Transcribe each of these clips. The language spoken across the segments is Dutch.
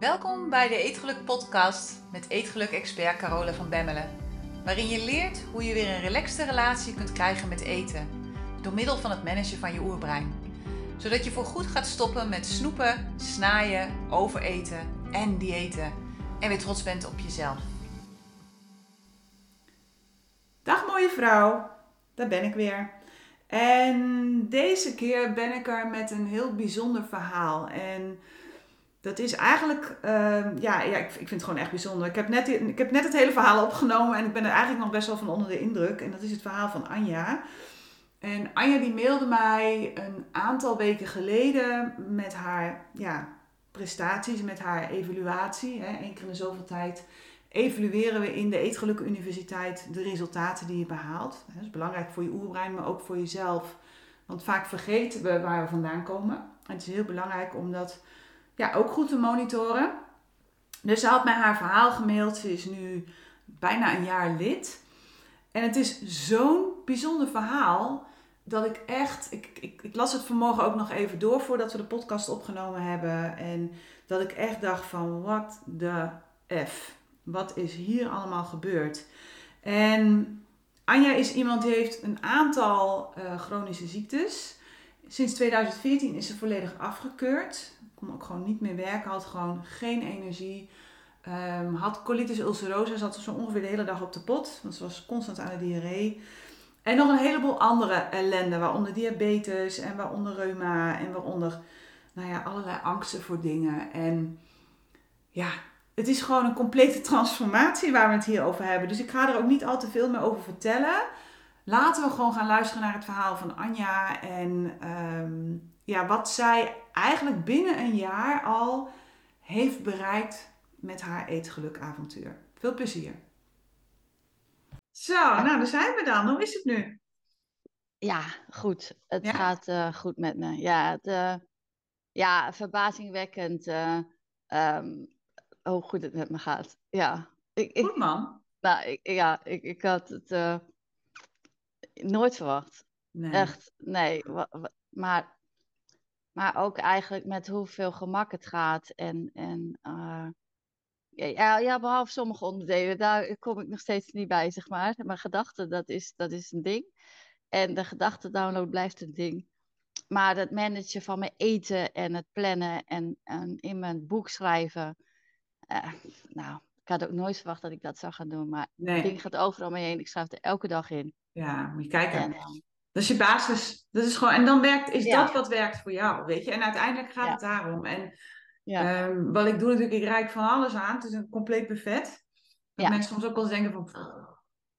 Welkom bij de Eetgeluk podcast met Eetgeluk-expert Carola van Bemmelen. Waarin je leert hoe je weer een relaxte relatie kunt krijgen met eten. Door middel van het managen van je oerbrein. Zodat je voorgoed gaat stoppen met snoepen, snaaien, overeten en diëten. En weer trots bent op jezelf. Dag mooie vrouw, daar ben ik weer. En deze keer ben ik er met een heel bijzonder verhaal. En dat is eigenlijk, ehm, ja, ja ik, ik vind het gewoon echt bijzonder. Ik heb, net, ik heb net het hele verhaal opgenomen en ik ben er eigenlijk nog best wel van onder de indruk. En dat is het verhaal van Anja. En Anja die mailde mij een aantal weken geleden met haar ja, prestaties, met haar evaluatie. Hè. Eén keer in zoveel tijd evalueren we in de Eetgelukke Universiteit de resultaten die je behaalt. Dat is belangrijk voor je oerbrein, maar ook voor jezelf. Want vaak vergeten we waar we vandaan komen. En het is heel belangrijk om dat ja, ook goed te monitoren. Dus ze had mij haar verhaal gemaild. Ze is nu bijna een jaar lid. En het is zo'n bijzonder verhaal dat ik echt. Ik, ik, ik las het vanmorgen ook nog even door voordat we de podcast opgenomen hebben. En dat ik echt dacht van wat de F. Wat is hier allemaal gebeurd? En Anja is iemand die heeft een aantal uh, chronische ziektes. Sinds 2014 is ze volledig afgekeurd kon ook gewoon niet meer werken, had gewoon geen energie. Um, had colitis ulcerosa, zat zo ongeveer de hele dag op de pot, want ze was constant aan de diarree. En nog een heleboel andere ellende, waaronder diabetes en waaronder reuma en waaronder nou ja, allerlei angsten voor dingen. En ja, het is gewoon een complete transformatie waar we het hier over hebben. Dus ik ga er ook niet al te veel meer over vertellen. Laten we gewoon gaan luisteren naar het verhaal van Anja en um, ja, wat zij eigenlijk binnen een jaar al heeft bereikt met haar eetgelukavontuur. Veel plezier. Zo, nou daar zijn we dan. Hoe is het nu? Ja, goed. Het gaat uh, goed met me. Ja, het, uh, ja verbazingwekkend uh, um, hoe goed het met me gaat. Ja. Ik, goed man. nou, ik, ja, ik, ik had het nooit verwacht. Nee. Echt, nee. Maar maar ook eigenlijk met hoeveel gemak het gaat. En, en uh, ja, ja, behalve sommige onderdelen, daar kom ik nog steeds niet bij, zeg maar. Maar gedachten, dat is, dat is een ding. En de gedachtendownload blijft een ding. Maar het managen van mijn eten en het plannen en, en in mijn boek schrijven. Uh, nou, ik had ook nooit verwacht dat ik dat zou gaan doen. Maar nee. het ding gaat overal mee heen. Ik schrijf er elke dag in. Ja, moet je kijken. En, dat is je basis. Dat is gewoon, en dan werkt, is dat wat werkt voor jou, weet je. En uiteindelijk gaat het daarom. En um, wat ik doe natuurlijk, ik reik van alles aan. Het is een compleet buffet. Dat mensen soms ook wel eens denken van,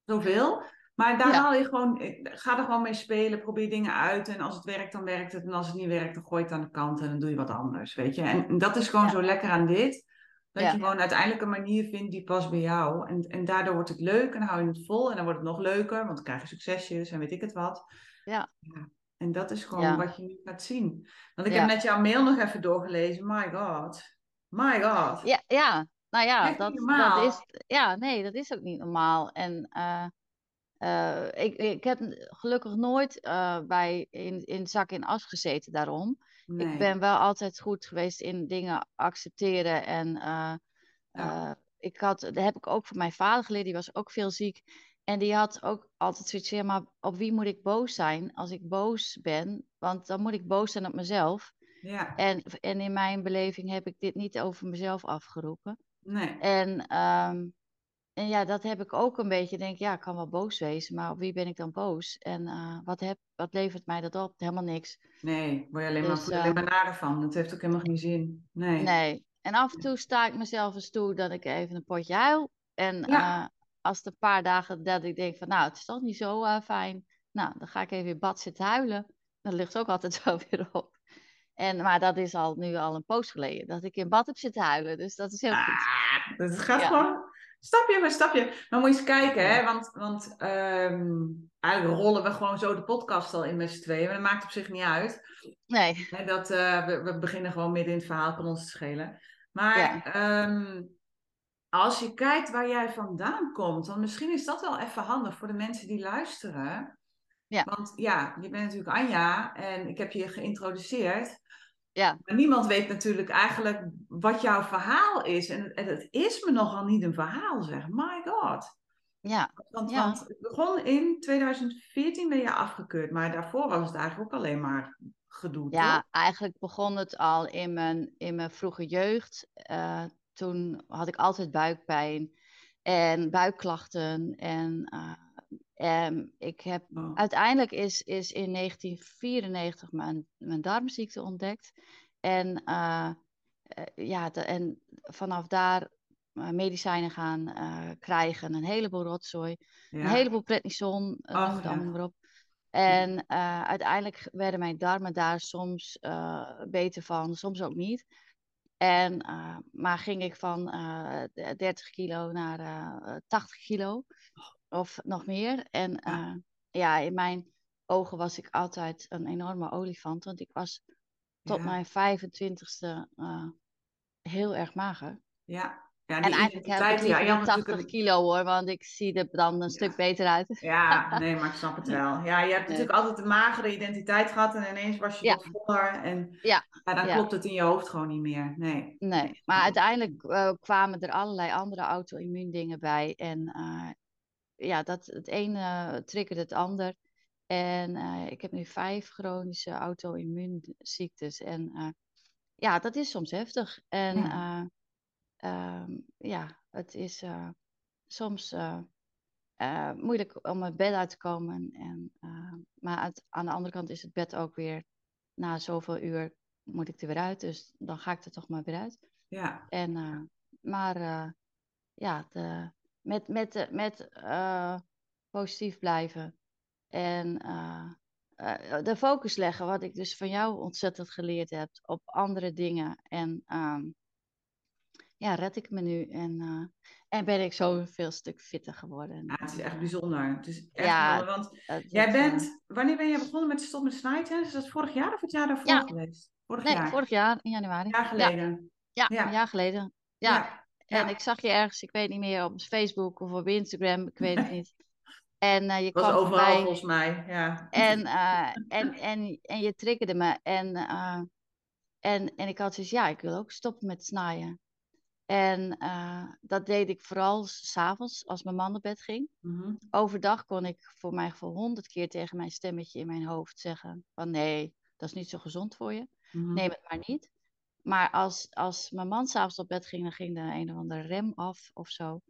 zoveel. Maar daar haal je gewoon, ga er gewoon mee spelen, probeer dingen uit. En als het werkt, dan werkt het. En als het niet werkt, dan gooi je het aan de kant en dan doe je wat anders, weet je. En dat is gewoon zo lekker aan dit. Dat je gewoon uiteindelijk een manier vindt die past bij jou. En, en daardoor wordt het leuk en dan hou je het vol. En dan wordt het nog leuker, want dan krijg je succesjes en weet ik het wat. Ja. ja. En dat is gewoon wat je nu gaat zien. Want ik heb net jouw mail nog even doorgelezen. My god. My god. Ja, ja. nou ja, dat, dat, is. Ja, nee, dat is ook niet normaal. En uh, uh, ik, ik heb gelukkig nooit uh, bij in, in zak in as gezeten daarom. Nee. Ik ben wel altijd goed geweest in dingen accepteren. En ja. ik had, dat heb ik ook van mijn vader geleerd, die was ook veel ziek. En die had ook altijd zoiets van, ja, maar op wie moet ik boos zijn als ik boos ben? Want dan moet ik boos zijn op mezelf. Ja. En, en in mijn beleving heb ik dit niet over mezelf afgeroepen. Nee. En, um, en ja, dat heb ik ook een beetje. Denk, ja, ik kan wel boos wezen, maar op wie ben ik dan boos? En uh, wat, heb, wat levert mij dat op? Helemaal niks. Nee, word je alleen, dus, maar, alleen maar nader van. Dat heeft ook helemaal geen zin. Nee. Nee. En af en toe sta ik mezelf eens toe dat ik even een potje huil. En ja. uh, als het een paar dagen dat ik denk van, nou, het is toch niet zo fijn. Nou, dan ga ik even in bad zitten huilen. Dat ligt ook altijd zo weer op. En, maar dat is al, nu al een poos geleden, dat ik in bad heb zitten huilen. Dus dat is heel ah, goed. Het gaat gewoon stapje bij stapje. Maar moet je eens kijken, hè? want, want um, eigenlijk rollen we gewoon zo de podcast al in met z'n tweeën. Maar dat maakt op zich niet uit. Nee. Dat, uh, we, we, beginnen gewoon midden in het verhaal van ons te schelen. Maar ja. um, als je kijkt waar jij vandaan komt, dan misschien is dat wel even handig voor de mensen die luisteren. Ja. Want ja, je bent natuurlijk Anja en ik heb je geïntroduceerd. Ja. Maar niemand weet natuurlijk eigenlijk wat jouw verhaal is. En, en het is me nogal niet een verhaal, zeg. My god. Ja. Want, Ja. want het begon in 2014 ben je afgekeurd. Maar daarvoor was het eigenlijk ook alleen maar gedoe, Ja, toch? eigenlijk begon het al in mijn, in mijn vroege jeugd. Eh, toen had ik altijd buikpijn en buikklachten. En, eh, en ik heb, Oh. uiteindelijk is, is in 1994 mijn, mijn darmziekte ontdekt. En, eh, ja, de- en vanaf daar eh, medicijnen gaan krijgen. Een heleboel rotzooi. Ja. Een heleboel prednison, uh, Ach, noem het ja. allemaal maar op. En uiteindelijk werden mijn darmen daar soms beter van, soms ook niet. En, maar ging ik van eh, de- 30 kilo naar eh, 80 kilo of nog meer. En Ja. ja. in mijn ogen was ik altijd een enorme olifant, want ik was tot Ja. mijn 25ste eh, heel erg mager. Ja. Ja, En eigenlijk heb ik identiteit, liever ja, je had die 80 natuurlijk een- kilo hoor, want ik zie er dan een stuk beter uit. Ja, nee, maar ik snap het wel. Ja, je hebt Nee. natuurlijk altijd een magere identiteit gehad en ineens was je Ja. wat voller. En Ja, dan klopt het in je hoofd gewoon niet meer. Nee. Nee, maar uiteindelijk eh, kwamen er allerlei andere auto-immuundingen bij. En eh, ja, dat, het ene triggerde het ander. En eh, ik heb nu vijf chronische auto-immuunziektes. En eh, ja, dat is soms heftig. En Ja. eh, ehm, ja, het is soms moeilijk om uit bed uit te komen. En, maar aan de andere kant is het bed ook weer, na zoveel uur moet ik er weer uit. Dus dan ga ik er toch maar weer uit. Ja. En, maar ja, de, met, met, de- met eh, positief blijven en eh, eh, de focus leggen, wat ik dus van jou ontzettend geleerd heb, op andere dingen. En ehm, ja, red ik me nu en, eh, en ben ik zo veel stuk fitter geworden. Ja, het is echt bijzonder. Het is echt Ja, bijzonder, want Het jij bent, wanneer ben je begonnen met stop met snijden? Is dat vorig jaar of het jaar daarvoor Ja. geweest? Vorig eh, nee, jaar. vorig jaar in januari. Een jaar geleden. Ja, Ja. een jaar geleden. Ja. En Ja. ik zag je ergens, ik weet niet meer, op Facebook of op Instagram, ik weet het niet. En eh, je was kwam overal voorbij volgens mij. Ja. en, eh, en, en, en je triggerde me. En, eh, en, en ik had zoiets, ja, ik wil ook stoppen met snijden. En dat deed ik vooral s- s'avonds, als mijn man naar bed ging. Mhm. Overdag kon ik voor mijn gevoel honderd keer tegen mijn stemmetje in mijn hoofd zeggen van nee, dat is niet zo gezond voor je. Mhm. Neem het maar niet. Maar als, als mijn man s'avonds op bed ging, dan ging er een of andere rem af of zo.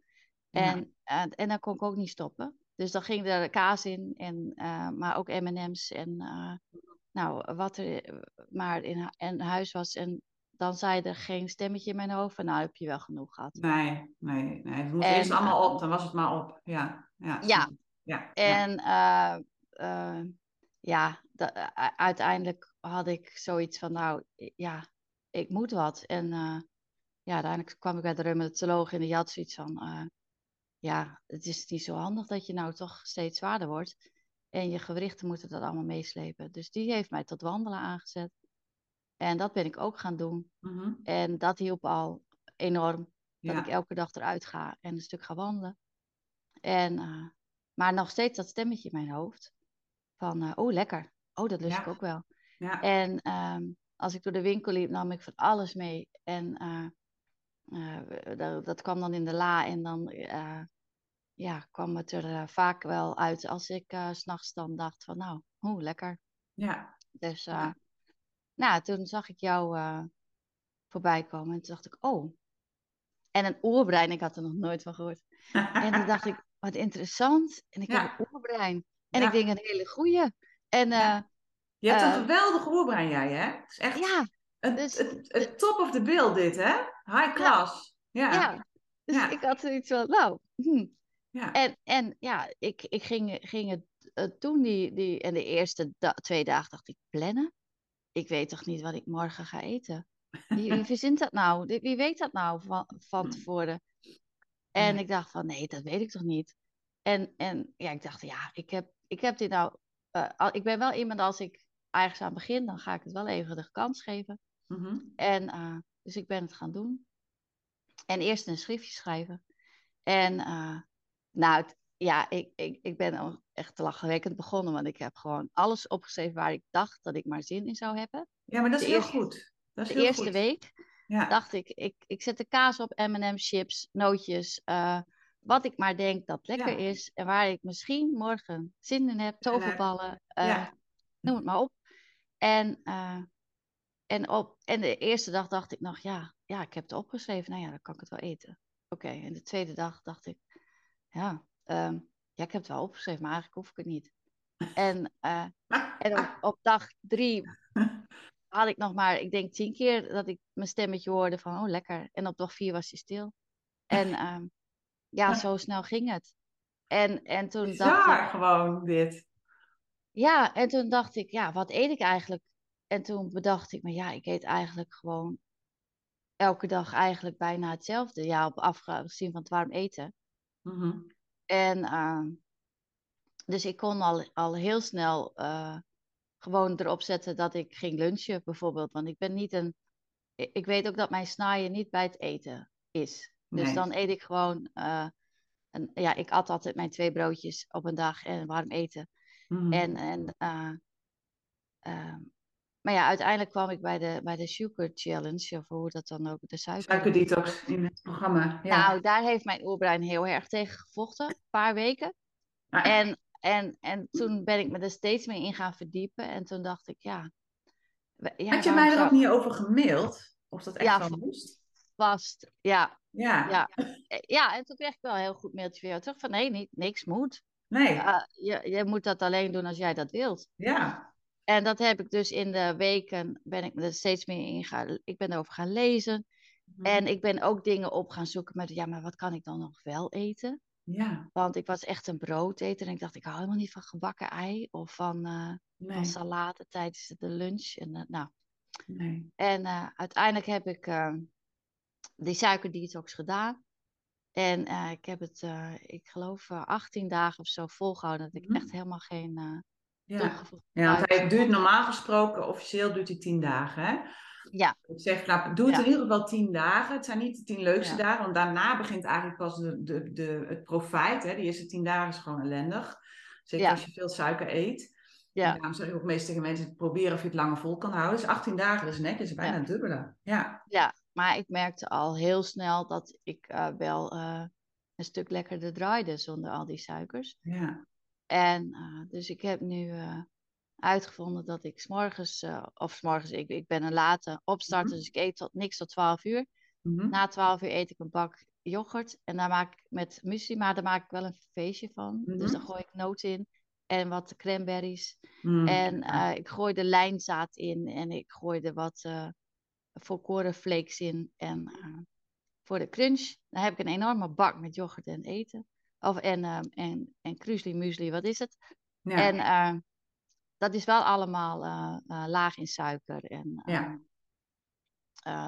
Ja. En, eh, en dan kon ik ook niet stoppen. Dus dan ging er kaas in, en, eh, maar ook M&M's en eh, nou, wat er maar in, in huis was. En dan zei er geen stemmetje in mijn hoofd van nou heb je wel genoeg gehad. Nee, nee, nee. Het moest En, eerst allemaal op, dan was het maar op. Ja, ja. Ja. ja. ja. En ja, u- uiteindelijk had ik zoiets van, nou ja, ik moet wat. En eh, ja, uiteindelijk kwam ik bij de reumatoloog en die had zoiets van, eh, ja, het is niet zo handig dat je nou toch steeds zwaarder wordt. En je gewrichten moeten dat allemaal meeslepen. Dus die heeft mij tot wandelen aangezet. En dat ben ik ook gaan doen. Mhm. En dat hielp al enorm. Dat Ja. ik elke dag eruit ga en een stuk ga wandelen. En, eh, maar nog steeds dat stemmetje in mijn hoofd. Van, oh lekker. Oh, dat lust Ja. ik ook wel. Ja. En ehm, als ik door de winkel liep, nam ik van alles mee. En eh, eh, dat, dat kwam dan in de la. En dan eh, ja, kwam het er vaak wel uit als ik s s'nachts dan dacht van, nou, hoe lekker. ja. Dus Ja. nou, toen zag ik jou voorbij komen. En toen dacht ik, oh. En een oorbrein, ik had er nog nooit van gehoord. En toen dacht ik, wat interessant. En ik Ja. heb een oorbrein. En Ja. ik denk een hele goeie. En Ja. Je hebt een Eh, geweldig oorbrein, jij, hè? Het is echt ja, het, dus- het, het top of the bill, dit, hè? High class. Ja. ja. Dus Ja. ik had zoiets van, nou. hm. Ja. En, en ja, ik, ik ging, ging het toen die, die, en de eerste da- twee dagen dacht ik, plannen? Ik weet toch niet wat ik morgen ga eten? Wie, wie verzint dat nou? Wie weet dat nou van, van tevoren? En ik dacht van, nee, dat weet ik toch niet? En, en ja, ik dacht, ja, ik heb, ik heb dit nou... eh, ik ben wel iemand, als ik ergens aan begin, dan ga ik het wel even de kans geven. Mhm. En eh, dus ik ben het gaan doen. En eerst een schriftje schrijven. En eh, nou, het- ja, ik, ik, ik ben echt lachwekkend begonnen. Want ik heb gewoon alles opgeschreven waar ik dacht dat ik maar zin in zou hebben. Ja, maar dat is De heel eerste- goed. de eerste week ja. dacht ik, ik, ik zet de kaas op, M&M chips, nootjes, uh, wat ik maar denk dat lekker is. En waar ik misschien morgen zin in heb, toverballen, uh, noem het maar op. En, uh, en, op, en de eerste dag dacht ik nog, ja, ja, ik heb het opgeschreven, nou ja, dan kan ik het wel eten. Oké, en de tweede dag dacht ik, ja, um, ja, ik heb het wel opgeschreven, maar eigenlijk hoef ik het niet. En, uh, en op, op, dag drie had ik nog maar, ik denk tien keer dat ik mijn stemmetje hoorde van, oh lekker. En op dag vier was hij stil. En uh, ja, zo snel ging het. En, en toen dacht ik... gewoon dit. Ja, en toen dacht ik, ja, wat eet ik eigenlijk? En toen bedacht ik me, ja, ik eet eigenlijk gewoon elke dag eigenlijk bijna hetzelfde. Ja, op afgezien van het warm eten. Mm -hmm. En uh, dus ik kon al, al heel snel uh, gewoon erop zetten dat ik ging lunchen bijvoorbeeld. Want ik ben niet een. Ik weet ook dat mijn snaaien niet bij het eten is. Dus nee. dan eet ik gewoon. Uh, een, ja, ik at altijd mijn twee broodjes op een dag en warm eten. Mm. En, en, uh, uh, maar ja, uiteindelijk kwam ik bij de, bij de Sugar Challenge, of hoe dat dan ook, de suiker... Suikerdetox in het programma, ja. Nou, daar heeft mijn oerbrein heel erg tegen gevochten, een paar weken. Ah. En en, en toen ben ik me er steeds meer in gaan verdiepen. En toen dacht ik, ja... ja Had je mij er ook niet over gemaild? Of dat echt ja, wel moest? Vast, ja. Ja. ja. Ja, en toen kreeg ik wel een heel goed mailtje van jou terug. Van nee, niet, niks moet. Nee. Uh, je, je moet dat alleen doen als jij dat wilt. Ja. En dat heb ik dus in de weken, ben ik er steeds meer in gaan... Ik ben erover gaan lezen. Mhm. En ik ben ook dingen op gaan zoeken met, ja, maar wat kan ik dan nog wel eten? Ja. Want ik was echt een broodeter en ik dacht, ik hou helemaal niet van gebakken ei of van, uh, nee. van salade tijdens de lunch. En, uh, nou. nee. en uh, uiteindelijk heb ik die suikerdetox gedaan. En ik heb het, ik geloof, 18 dagen of zo volgehouden. Dat ik mm. echt helemaal geen ja. ja, want hij duurt normaal gesproken, officieel duurt hij 10 dagen. Hè? Ja. Ik zeg, nou, doe het in ieder geval tien dagen. Het zijn niet de tien leukste dagen, want daarna begint eigenlijk pas de, de, de, het profijt. Hè. Die eerste tien dagen is gewoon ellendig. Zeker als je veel suiker eet. Ja. En daarom zeg ik ook meest tegen mensen, proberen of je het langer vol kan houden. Dus 18 dagen is netjes, bijna dubbele. Ja. ja, maar ik merkte al heel snel dat ik uh, wel uh, een stuk lekkerder draaide zonder al die suikers. Ja. En uh, dus ik heb nu uitgevonden dat ik s'morgens, of s'morgens, ik, ik ben een late opstarter, mm dus ik eet tot, niks tot 12 uur. Mm -hmm. Na 12 uur eet ik een bak yoghurt en daar maak ik met muesli, maar daar maak ik wel een feestje van. Mm -hmm. Dus dan gooi ik noten in en wat cranberries. Mm. En ik gooi de lijnzaad in en ik gooi er wat volkoren flakes in. En voor de crunch, dan heb ik een enorme bak met yoghurt en eten. Of, en, en, en krusli muesli, wat is het? Ja. En dat is wel allemaal uh, uh, laag in suiker. En, ja.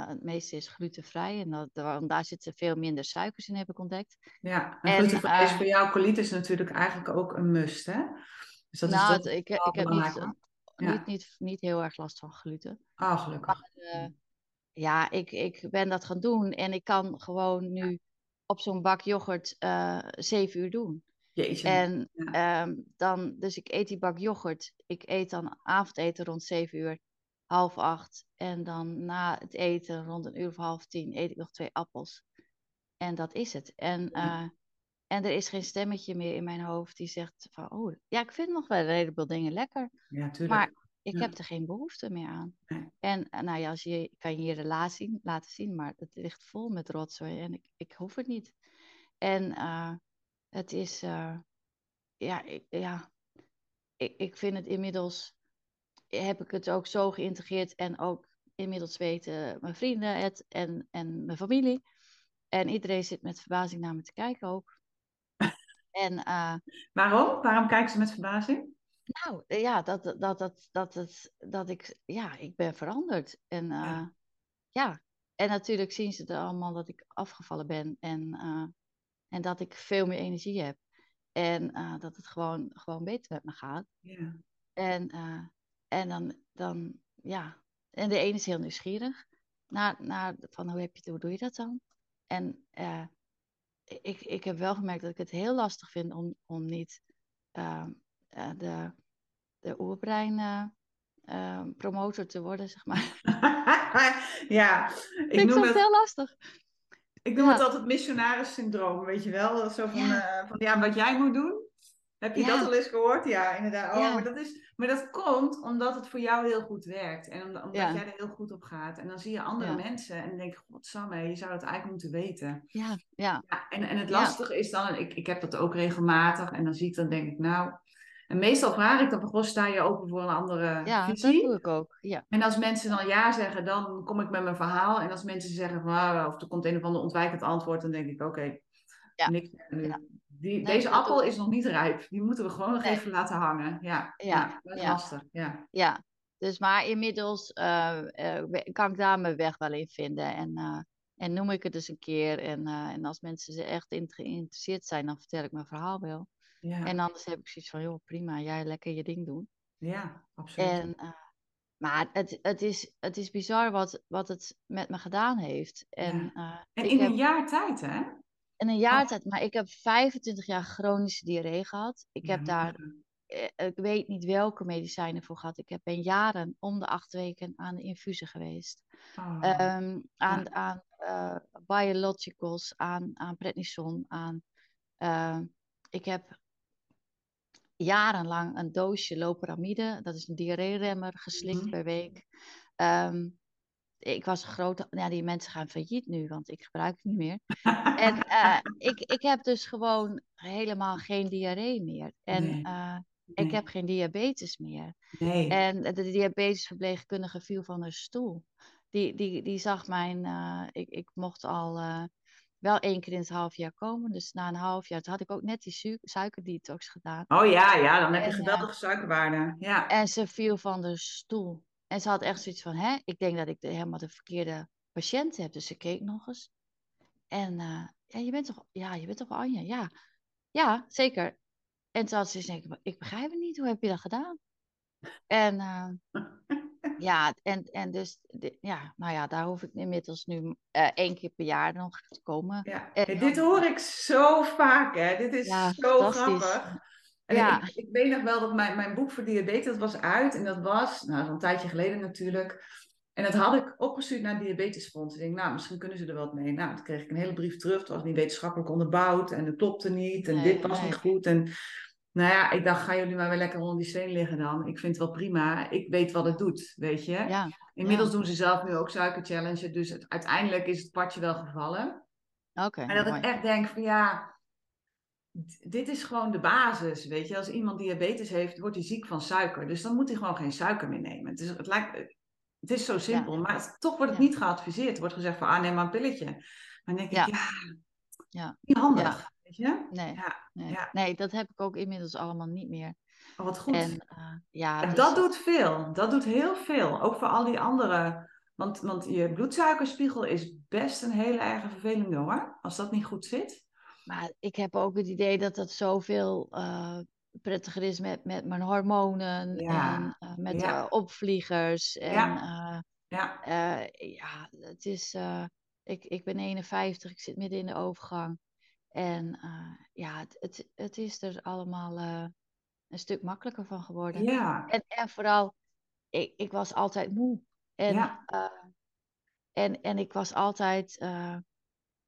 Het meeste is glutenvrij. En dat, daar zitten veel minder suikers in, heb ik ontdekt. Ja, en, en glutenvrij is voor jou colitis natuurlijk eigenlijk ook een must, hè? Dus dat nou, is ik, ik heb niet, ja. niet, niet, niet heel erg last van gluten. Ah, gelukkig. Maar, ja, ik, ik ben dat gaan doen. En ik kan gewoon nu op zo'n bak yoghurt zeven uur doen. Jeetje. En ja. um, dan, dus ik eet die bak yoghurt. Ik eet dan avondeten rond 7 uur, half acht. En dan na het eten, rond een uur of half tien, eet ik nog twee appels. En dat is het. En, ja. uh, en er is geen stemmetje meer in mijn hoofd die zegt van, oh, ja, ik vind nog wel een heleboel dingen lekker. Ja, tuurlijk. Maar ik ja. heb er geen behoefte meer aan. Nee. En nou ja, als je kan je je relatie laten zien, maar het ligt vol met rotzooi en ik, ik hoef het niet. En uh, het is, uh, ja, ik, ja ik, ik vind het inmiddels, heb ik het ook zo geïntegreerd en ook inmiddels weten mijn vrienden het en, en mijn familie. En iedereen zit met verbazing naar me te kijken ook. En, uh, Waarom? Waarom kijken ze met verbazing? Nou, ja, dat, dat, dat, dat, dat, dat ik, ja, ik ben veranderd. En uh, ja. ja. en natuurlijk zien ze er allemaal dat ik afgevallen ben. En uh, en dat ik veel meer energie heb. En uh, dat het gewoon, gewoon beter met me gaat. Ja. En, en dan, dan, ja. En de ene is heel nieuwsgierig. Naar, naar van hoe, heb je, hoe doe je dat dan? En ik, ik heb wel gemerkt dat ik het heel lastig vind om, om niet de, de oerbrein ehm, promotor te worden, zeg maar. ja, ik, ik noem het heel lastig. Ik noem het altijd missionaris syndroom, weet je wel? Zo van ja. van ja, wat jij moet doen, heb je dat al eens gehoord? Ja, inderdaad. Oh, maar, dat is, maar dat komt omdat het voor jou heel goed werkt. En omdat, omdat jij er heel goed op gaat. En dan zie je andere mensen en dan denk je, godsamme, je zou dat eigenlijk moeten weten. Ja, ja. ja en, en het lastige is dan, ik, ik heb dat ook regelmatig. En dan zie ik, dan denk ik, nou... En meestal vraag ik dan, goh, sta je open voor een andere ja, visie? Ja, dat doe ik ook. Ja. En als mensen dan ja zeggen, dan kom ik met mijn verhaal. En als mensen zeggen, van, ah, of er komt een of ander ontwijkend antwoord, dan denk ik, oké, ja. niks nu. Die, deze appel is nog niet rijp. Die moeten we gewoon nog even laten hangen. Ja, ja. dat is lastig. Ja. ja, dus maar inmiddels uh, kan ik daar mijn weg wel in vinden. En, uh, en noem ik het dus een keer. En, en als mensen ze echt geïnteresseerd zijn, dan vertel ik mijn verhaal wel. Ja. En anders heb ik zoiets van, joh, prima, jij lekker je ding doen. Ja, absoluut. En, maar het, het, is, het is bizar wat, wat het met me gedaan heeft. En, en in een jaar tijd, hè? in een jaar oh. tijd. Maar ik heb 25 jaar chronische diarree gehad. Ik heb daar, eh, ik weet niet welke medicijnen voor gehad. Ik heb ben jaren om de acht weken aan de infusie geweest. Oh. Um, aan aan uh, biologicals, aan, aan prednison, aan... Ik heb jarenlang een doosje loperamide, dat is een diarree-remmer, geslikt mm per week. Um, ik was een grote. Ja, die mensen gaan failliet nu, want ik gebruik het niet meer. en uh, ik, ik heb dus gewoon helemaal geen diarree meer. En nee. uh, nee. ik heb geen diabetes meer. Nee. En de diabetesverpleegkundige viel van haar stoel. Die, die, die zag mijn. Uh, ik, ik mocht al wel één keer in het half jaar komen. Dus na een half jaar toen had ik ook net die su suikerdetox gedaan. Oh ja, ja, dan heb je en, geweldige suikerwaarde. Ja. En ze viel van de stoel. En ze had echt zoiets van, hè, ik denk dat ik de, helemaal de verkeerde patiënt heb. Dus ze keek nog eens. En uh, ja, je bent toch, ja, je bent toch Anja? Ja, ja, zeker. En toen had ze gezegd, ik begrijp het niet, hoe heb je dat gedaan? En uh, ja, en, en dus, de, ja, nou ja, daar hoef ik inmiddels nu uh, één keer per jaar nog te komen. Ja. En, dit hoor ik zo vaak, hè. Dit is ja, zo grappig. Ja. Ik, ik, weet nog wel dat mijn, mijn boek voor diabetes dat was uit. En dat was, nou, een tijdje geleden natuurlijk. En dat had ik opgestuurd naar Diabetesfonds. Ik denk, nou, misschien kunnen ze er wat mee. Nou, toen kreeg ik een hele brief terug. Het was niet wetenschappelijk onderbouwd. En het klopte niet. En dit was niet goed. En nou ja, ik dacht, gaan jullie maar weer lekker onder die steen liggen dan. Ik vind het wel prima. Ik weet wat het doet, weet je. Ja. Inmiddels doen ze zelf nu ook suikerchallenge. Dus uiteindelijk is het padje wel gevallen. Oké. en dat ik echt denk van ja, dit is gewoon de basis, weet je. Als iemand diabetes heeft, wordt hij ziek van suiker. Dus dan moet hij gewoon geen suiker meer nemen. Het is, het lijkt, het is zo simpel, maar toch wordt het niet geadviseerd. Er wordt gezegd van, ah, neem maar een pilletje. Maar dan denk ik, ja, ja. niet handig, weet je. Nee. Nee. nee, dat heb ik ook inmiddels allemaal niet meer. Oh, wat goed. En, uh, ja, dus... dat doet veel. Dat doet heel veel. Ook voor al die andere... Want, want je bloedsuikerspiegel is best een hele erg vervelende hoor. Als dat niet goed zit. Maar ik heb ook het idee dat dat zoveel uh, prettiger is met, met mijn hormonen en uh, met ja. opvliegers. En, ja. ja. ja, het is. ik, ik ben 51, ik zit midden in de overgang. En ja, het, het, het, is er allemaal een stuk makkelijker van geworden. Ja. En, en vooral, ik, ik was altijd moe. En, ja. en, en ik was altijd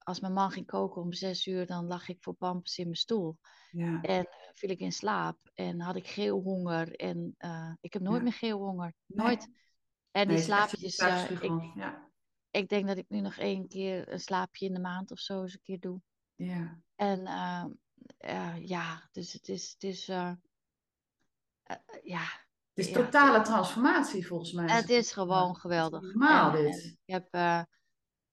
als mijn man ging koken om zes uur, dan lag ik voor pampers in mijn stoel. Ja. En viel ik in slaap en had ik geelhonger. En uh, ik heb nooit ja. meer geelhonger. Nooit. Nee. En die nee, slaapjes. Ik, ja. ik denk dat ik nu nog één keer een slaapje in de maand of zo eens een keer doe. Ja. En ja, dus het is. Het is ja, het is totale transformatie volgens mij. Het is gewoon geweldig. Normaal dit. ik heb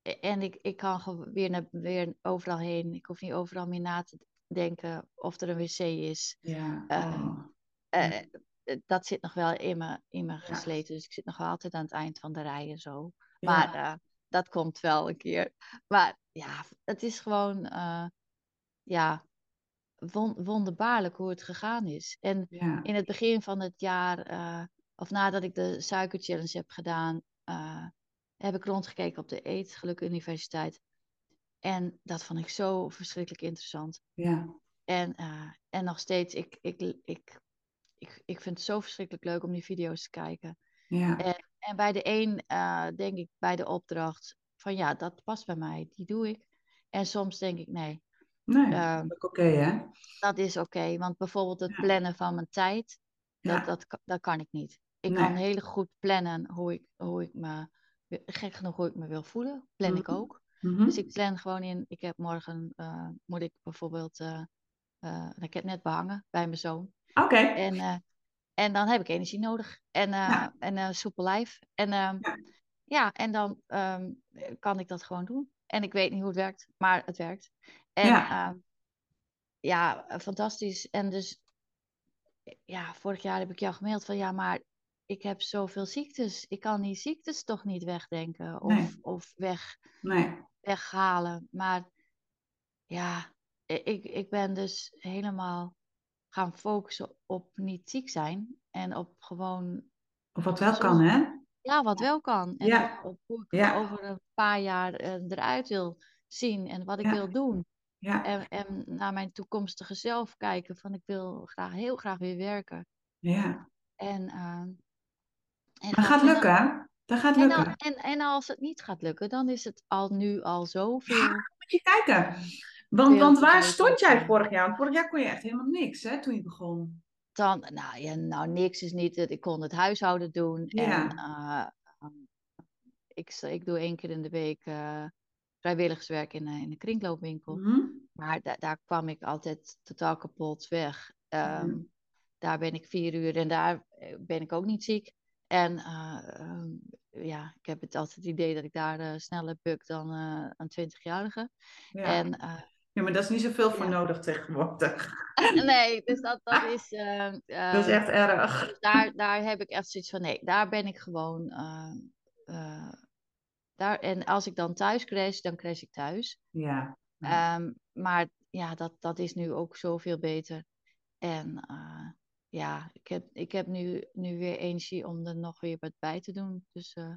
en ik, ik kan weer, naar, weer overal heen. Ik hoef niet overal meer na te denken of er een wc is. Ja. Uh, dat zit nog wel in me, in me gesleten. Dus ik zit nog wel altijd aan het eind van de rij en zo. Maar uh, dat komt wel een keer. Maar ja, het is gewoon ja, won wonderbaarlijk hoe het gegaan is. En in het begin van het jaar, of nadat ik de suikerchallenge heb gedaan, heb ik rondgekeken op de Eetgeluk Universiteit. En dat vond ik zo verschrikkelijk interessant. Ja. En, en nog steeds, ik, ik, ik, ik, ik vind het zo verschrikkelijk leuk om die video's te kijken. Ja. En, en bij de een uh, denk ik bij de opdracht van ja, dat past bij mij, die doe ik. En soms denk ik nee. Nee, uh, dat is oké hè? Dat is oké, want bijvoorbeeld het ja. plannen van mijn tijd, dat, ja. dat, dat kan ik niet. Ik nee. kan heel goed plannen hoe ik, hoe ik me, gek genoeg hoe ik me wil voelen, plan mm -hmm. ik ook. Mm -hmm. Dus ik plan gewoon in, ik heb morgen, uh, moet ik bijvoorbeeld, uh, ik heb net behangen bij mijn zoon. Oké. Okay. En, en dan heb ik energie nodig en, ja. en een soepel lijf. En ja. ja. en dan um, kan ik dat gewoon doen. En ik weet niet hoe het werkt, maar het werkt. En ja, ja fantastisch. En dus, ja, vorig jaar heb ik jou gemaild van ja, maar ik heb zoveel ziektes. Ik kan die ziektes toch niet wegdenken of, nee. of weg, nee. weghalen. Maar ja, ik, ik ben dus helemaal gaan focussen op niet ziek zijn en op gewoon. Of wat wel kan, hè? Ja, wat wel kan. En ja. op, hoe ik ja. over een paar jaar uh, eruit wil zien en wat ik ja. wil doen. Ja. En, en naar mijn toekomstige zelf kijken. Van ik wil graag, heel graag weer werken. Ja. En, uh, en dat gaat lukken, hè? Dat gaat en, lukken. dan, en, en als het niet gaat lukken, dan is het al nu al zoveel. Ja, moet je kijken. Want, want waar stond jij vorig jaar? Want vorig jaar kon je echt helemaal niks, hè, toen je begon. Dan, nou, ja, nou, niks is niet. Ik kon het huishouden doen. Ja. En uh, ik, ik doe één keer in de week uh, vrijwilligerswerk in, in een kringloopwinkel. Mm -hmm. Maar da daar kwam ik altijd totaal kapot weg. Um, Mhm. Daar ben ik vier uur en daar eh, ben ik ook niet ziek. En uh, um, ja, ik heb het altijd het idee dat ik daar uh, sneller buk dan uh, een 20-jarige. Ja. En, ja, maar dat is niet zoveel voor ja. nodig tegenwoordig. nee, dus dat, dat is. Uh, dat is echt erg. Dus daar, daar heb ik echt zoiets van: nee, daar ben ik gewoon. Uh, daar, en als ik dan thuis crash, dan crash ik thuis. Ja. Um, maar ja, dat, dat is nu ook zoveel beter. En uh, ja, ik heb, ik heb nu, nu weer energie om er nog weer wat bij te doen. Dus uh,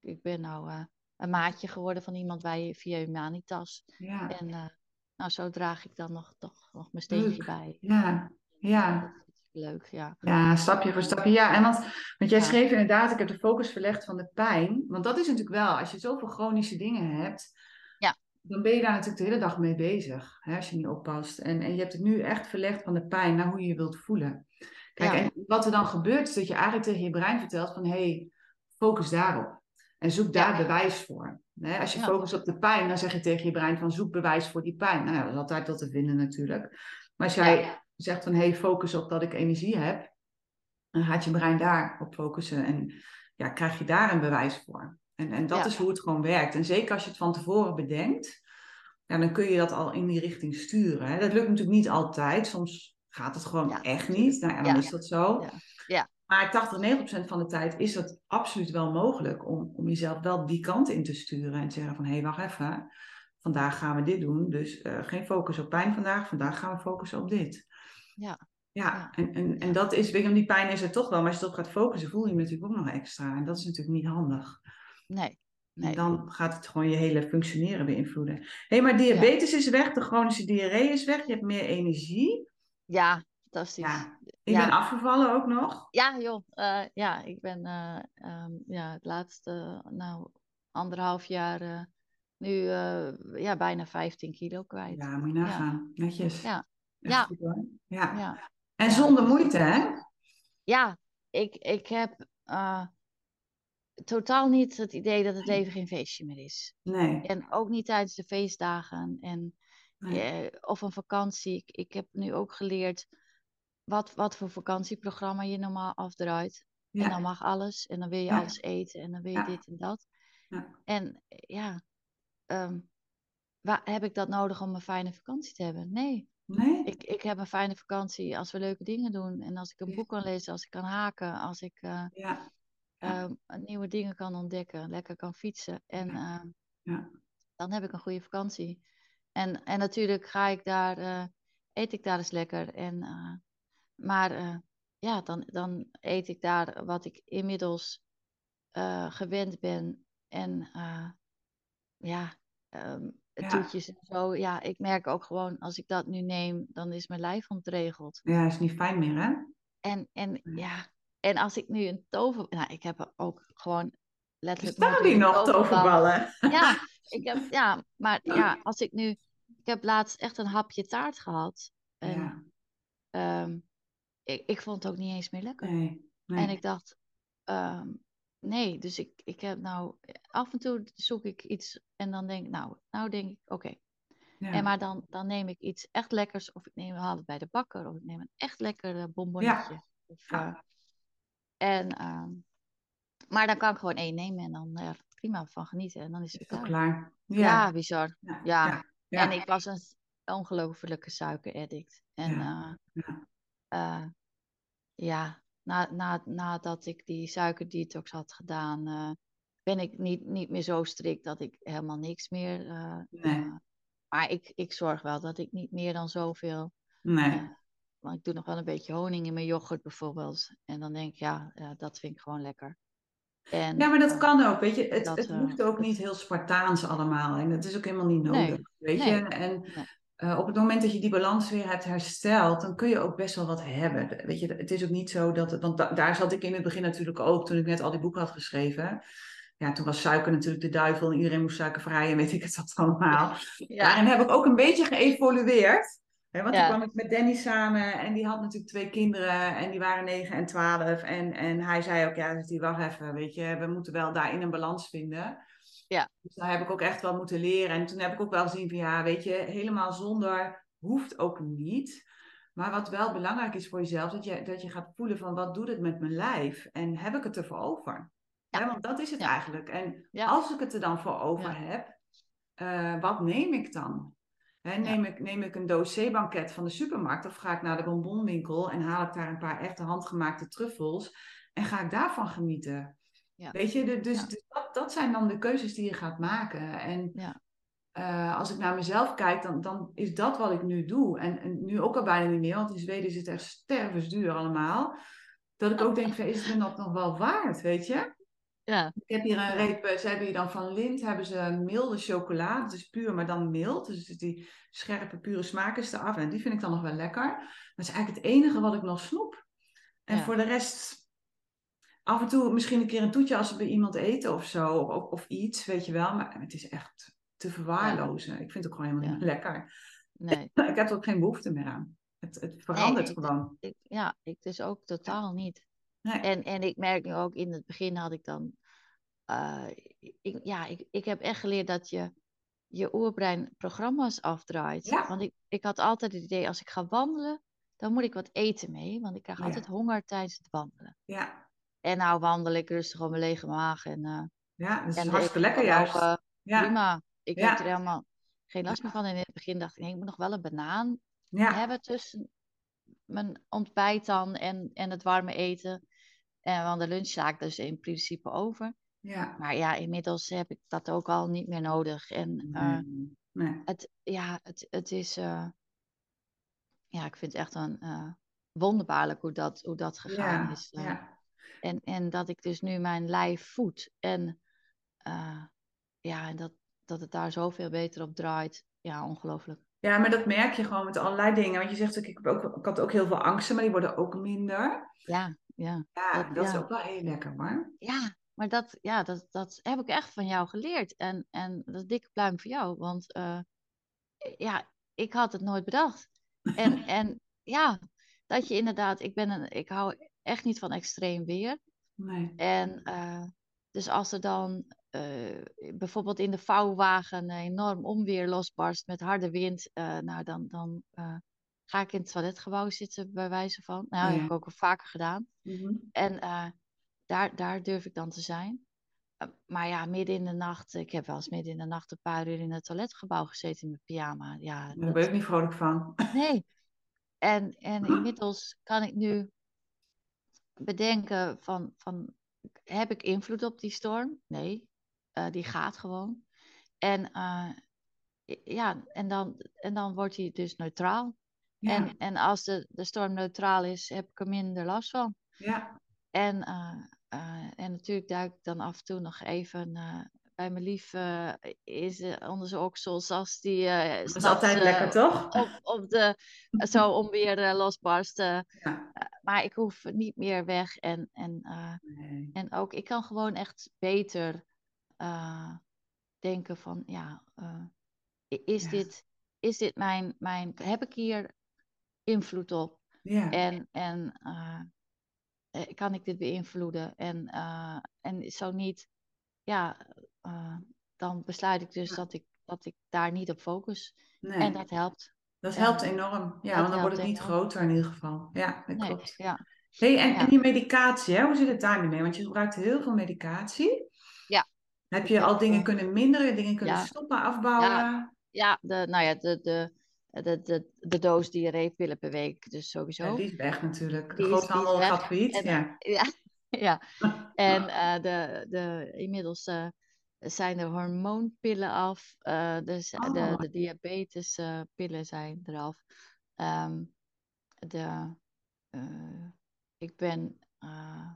ik ben nou een maatje geworden van iemand bij, via Humanitas. Ja. En nou, zo draag ik dan nog, toch, nog mijn steentje bij. Ja, ja. Leuk, ja. Ja, stapje voor stapje. Ja, en want, want jij ja. schreef inderdaad, ik heb de focus verlegd van de pijn. Want dat is natuurlijk wel, als je zoveel chronische dingen hebt, ja. dan ben je daar natuurlijk de hele dag mee bezig. Hè, als je niet oppast. En, en je hebt het nu echt verlegd van de pijn naar hoe je je wilt voelen. Kijk, ja. en wat er dan gebeurt, is dat je eigenlijk tegen je brein vertelt van, hé, hey, focus daarop. En zoek daar bewijs voor. Hè, als je focust op de pijn, dan zeg je tegen je brein van, zoek bewijs voor die pijn. Nou ja, dat is altijd wat te vinden natuurlijk. Maar als jij zegt van, hé, hey, focus op dat ik energie heb, dan gaat je brein daar op focussen en ja, krijg je daar een bewijs voor. En, en dat is hoe het gewoon werkt. En zeker als je het van tevoren bedenkt, ja, dan kun je dat al in die richting sturen. Hè. Dat lukt natuurlijk niet altijd. Soms gaat het gewoon ja, echt niet. Nou ja, dan ja. is dat zo. Ja. Maar 80, 90% van de tijd is dat absoluut wel mogelijk om, om jezelf wel die kant in te sturen. En te zeggen van, hé, hey, wacht even. Vandaag gaan we dit doen. Dus uh, geen focus op pijn vandaag. Vandaag gaan we focussen op dit. Ja. Ja, en, en, en dat is, weet je, die pijn is er toch wel. Maar als je erop gaat focussen, voel je je natuurlijk ook nog extra. En dat is natuurlijk niet handig. Nee. Nee. Dan gaat het gewoon je hele functioneren beïnvloeden. Hé, hey, maar diabetes ja. is weg, de chronische diarree is weg, je hebt meer energie. Ja, fantastisch. Ja. Ja. bent afgevallen ook nog? Ja, joh. Uh, ja, ik ben uh, um, ja, het laatste, nou, anderhalf jaar uh, nu ja, bijna 15 kilo kwijt. Ja, moet je nagaan. Ja. Netjes. Ja. Ja. Goed, ja. ja. En zonder moeite, hè? Ja, ik, ik heb totaal niet het idee dat het leven geen feestje meer is. Nee. En ook niet tijdens de feestdagen en nee. eh, of een vakantie. Ik, ik heb nu ook geleerd wat, wat voor vakantieprogramma je normaal afdraait. Ja. En dan mag alles en dan wil je ja. alles eten en dan wil je ja. dit en dat. En ja, um, waar, heb ik dat nodig om een fijne vakantie te hebben? Nee. Nee? Ik, ik heb een fijne vakantie als we leuke dingen doen. En als ik een boek kan lezen, als ik kan haken, als ik... Uh, ja uh, nieuwe dingen kan ontdekken, lekker kan fietsen. En uh, ja. dan heb ik een goede vakantie. En, en natuurlijk ga ik daar, uh, eet ik daar eens lekker. En, maar ja, dan, dan eet ik daar wat ik inmiddels gewend ben. En ja, um, ja. toetjes en zo. Ja, ik merk ook gewoon, als ik dat nu neem, dan is mijn lijf ontregeld. Ja, is niet fijn meer, hè? En, en ja, en als ik nu een tover... Nou, ik heb ook gewoon letterlijk... Staan die nog, toverballen? Ja, ik heb, ja, maar ja, als ik nu... Ik heb laatst echt een hapje taart gehad. En, ja. Ehm, ik, ik vond het ook niet eens meer lekker. Nee, nee. En ik dacht, ehm, nee, dus ik, ik heb nou... Af en toe zoek ik iets en dan denk ik, nou, nou denk ik, oké. Ja. En maar dan, dan neem ik iets echt lekkers, of ik neem, haal het bij de bakker, of ik neem een echt lekker bonbonnetje. Ja. Of, uh, en, um, maar dan kan ik gewoon één nemen en dan uh, prima van genieten. En dan is het klaar. klaar. Ja. ja, bizar. Ja. ja. En ik was een ongelofelijke suikeraddict. En ja, uh, ja. Na, na, nadat ik die suikerdetox had gedaan, ben ik niet, niet meer zo strikt dat ik helemaal niks meer. nee. maar ik, ik zorg wel dat ik niet meer dan zoveel. Nee. Want ik doe nog wel een beetje honing in mijn yoghurt bijvoorbeeld. En dan denk ik, ja, ja dat vind ik gewoon lekker. En, ja, maar dat kan ook, weet je. Het, dat, het hoeft ook niet heel Spartaans allemaal. En dat is ook helemaal niet nodig, nee, weet je. En, en uh, op het moment dat je die balans weer hebt hersteld, dan kun je ook best wel wat hebben. Weet je, het is ook niet zo dat... Want da, daar zat ik in het begin natuurlijk ook, toen ik net al die boeken had geschreven. Ja, toen was suiker natuurlijk de duivel en iedereen moest suikervrij en weet ik het wat allemaal. Ja. Daarin heb ik ook een beetje geëvolueerd want ja. toen kwam ik met Danny samen en die had natuurlijk twee kinderen en die waren 9 en 12. En, en hij zei ook, ja, die wacht even, weet je, we moeten wel daarin een balans vinden. Ja. Dus daar heb ik ook echt wel moeten leren. En toen heb ik ook wel gezien van, ja, weet je, helemaal zonder hoeft ook niet. Maar wat wel belangrijk is voor jezelf, dat je, dat je gaat voelen van, wat doet het met mijn lijf? En heb ik het ervoor over? Ja. want dat is het eigenlijk. En als ik het er dan voor over heb, uh, wat neem ik dan? neem, ik, neem ik een doos zeebanket van de supermarkt of ga ik naar de bonbonwinkel en haal ik daar een paar echte handgemaakte truffels en ga ik daarvan genieten? Ja. Weet je, dus, dus dat, zijn dan de keuzes die je gaat maken. En uh, als ik naar mezelf kijk, dan, dan is dat wat ik nu doe. En, en nu ook al bijna niet meer, want in Zweden is het echt stervensduur allemaal. Dat ik ook denk, is het me dat nog wel waard, weet je? Ja. Ik heb hier een reep, eh, ze hebben hier dan van Lind, hebben ze milde chocola. Het is puur, maar dan mild. Dus die scherpe, pure smaak is eraf. En die vind ik dan nog wel lekker. Dat is eigenlijk het enige wat ik nog snoep. En voor de rest, af en toe misschien een keer een toetje als we bij iemand eten of zo. Of, of iets, weet je wel. Maar het is echt te verwaarlozen. Ik vind het ook gewoon helemaal niet lekker. Nee. ik heb er ook geen behoefte meer aan. Het, het verandert gewoon. Ik, ja, ik dus ook totaal niet. En, en ik merk nu ook, in het begin had ik dan... Uh, ik, ja, ik, ik heb echt geleerd dat je je oerbrein programma's afdraait. Want ik, ik had altijd het idee, als ik ga wandelen, dan moet ik wat eten mee. Want ik krijg altijd honger tijdens het wandelen. Ja. En nou wandel ik rustig op mijn lege maag. En, uh, ja, dat is en hartstikke lekker juist. Uh, ja. Prima. Ik heb er helemaal geen last meer van. En in het begin dacht ik, nee, ik moet nog wel een banaan hebben tussen mijn ontbijt dan en, en het warme eten. En want de lunch sla ik dus in principe over. Ja. Maar ja, inmiddels heb ik dat ook al niet meer nodig. En uh, nee. Het, ja, het, het is. Uh, ja, ik vind het echt een wonderbaarlijk hoe dat, hoe dat gegaan ja, is. Ja. En, en dat ik dus nu mijn lijf voed. En ja, en dat, dat het daar zoveel beter op draait. Ja, ongelooflijk. Ja, maar dat merk je gewoon met allerlei dingen. Want je zegt ook, ik, heb ook, ik had ook heel veel angsten, maar die worden ook minder. Ja, ja. Ja, dat, dat is ook wel heel lekker, maar. Ja, maar dat, ja, dat, dat heb ik echt van jou geleerd. En, en dat is dikke pluim voor jou. Want uh, ja, ik had het nooit bedacht. En, en ja, dat je inderdaad, ik, ben een, ik hou echt niet van extreem weer. Nee. En uh, dus als er dan uh, bijvoorbeeld in de vouwwagen een enorm onweer losbarst met harde wind, nou dan, dan ga ik in het toiletgebouw zitten, bij wijze van. Nou, dat heb ik ook al vaker gedaan. Mm-hmm. En daar, daar durf ik dan te zijn. Maar ja, midden in de nacht, ik heb wel eens midden in de nacht een paar uur in het toiletgebouw gezeten in mijn pyjama. Ja, Daar dat... ben ik niet vrolijk van. Nee. En, en inmiddels kan ik nu bedenken van, van, heb ik invloed op die storm? Nee, uh, die gaat gewoon. En, uh, ja, en, dan, en dan wordt hij dus neutraal. Ja. En, en als de, de storm neutraal is, heb ik er minder last van. Ja. En uh, en natuurlijk duik ik dan af en toe nog even bij mijn lief uh, is, onder zijn oksels als die uh, dat is altijd lekker toch? Op, op de, zo om weer losbarst. Ja. maar ik hoef niet meer weg. En, en, nee. en ook, ik kan gewoon echt beter denken van, ja, is, Dit, is dit mijn, mijn, heb ik hier invloed op? Ja. En, en kan ik dit beïnvloeden? En, en zo niet, ja, dan besluit ik dus dat, ik, dat ik daar niet op focus. Nee. En dat helpt. Dat helpt enorm. Ja, want dan wordt het niet groter in ieder geval. Ja, dat nee, klopt. Ja. Hey, en, en die medicatie, hè? hoe zit het daar nu mee? Want je gebruikt heel veel medicatie. Ja. Heb je al dingen kunnen minderen, dingen kunnen stoppen, afbouwen? Ja, de, nou ja, de, de, de, de, de doos diarreepillen per week, dus sowieso. Ja, die is weg natuurlijk. De groothandel gaat failliet. Ja. ja. ja. en uh, de, de, inmiddels uh, zijn de hormoonpillen af. Uh, dus oh. de, de diabetespillen zijn eraf. Um, de, uh, ik ben. Uh,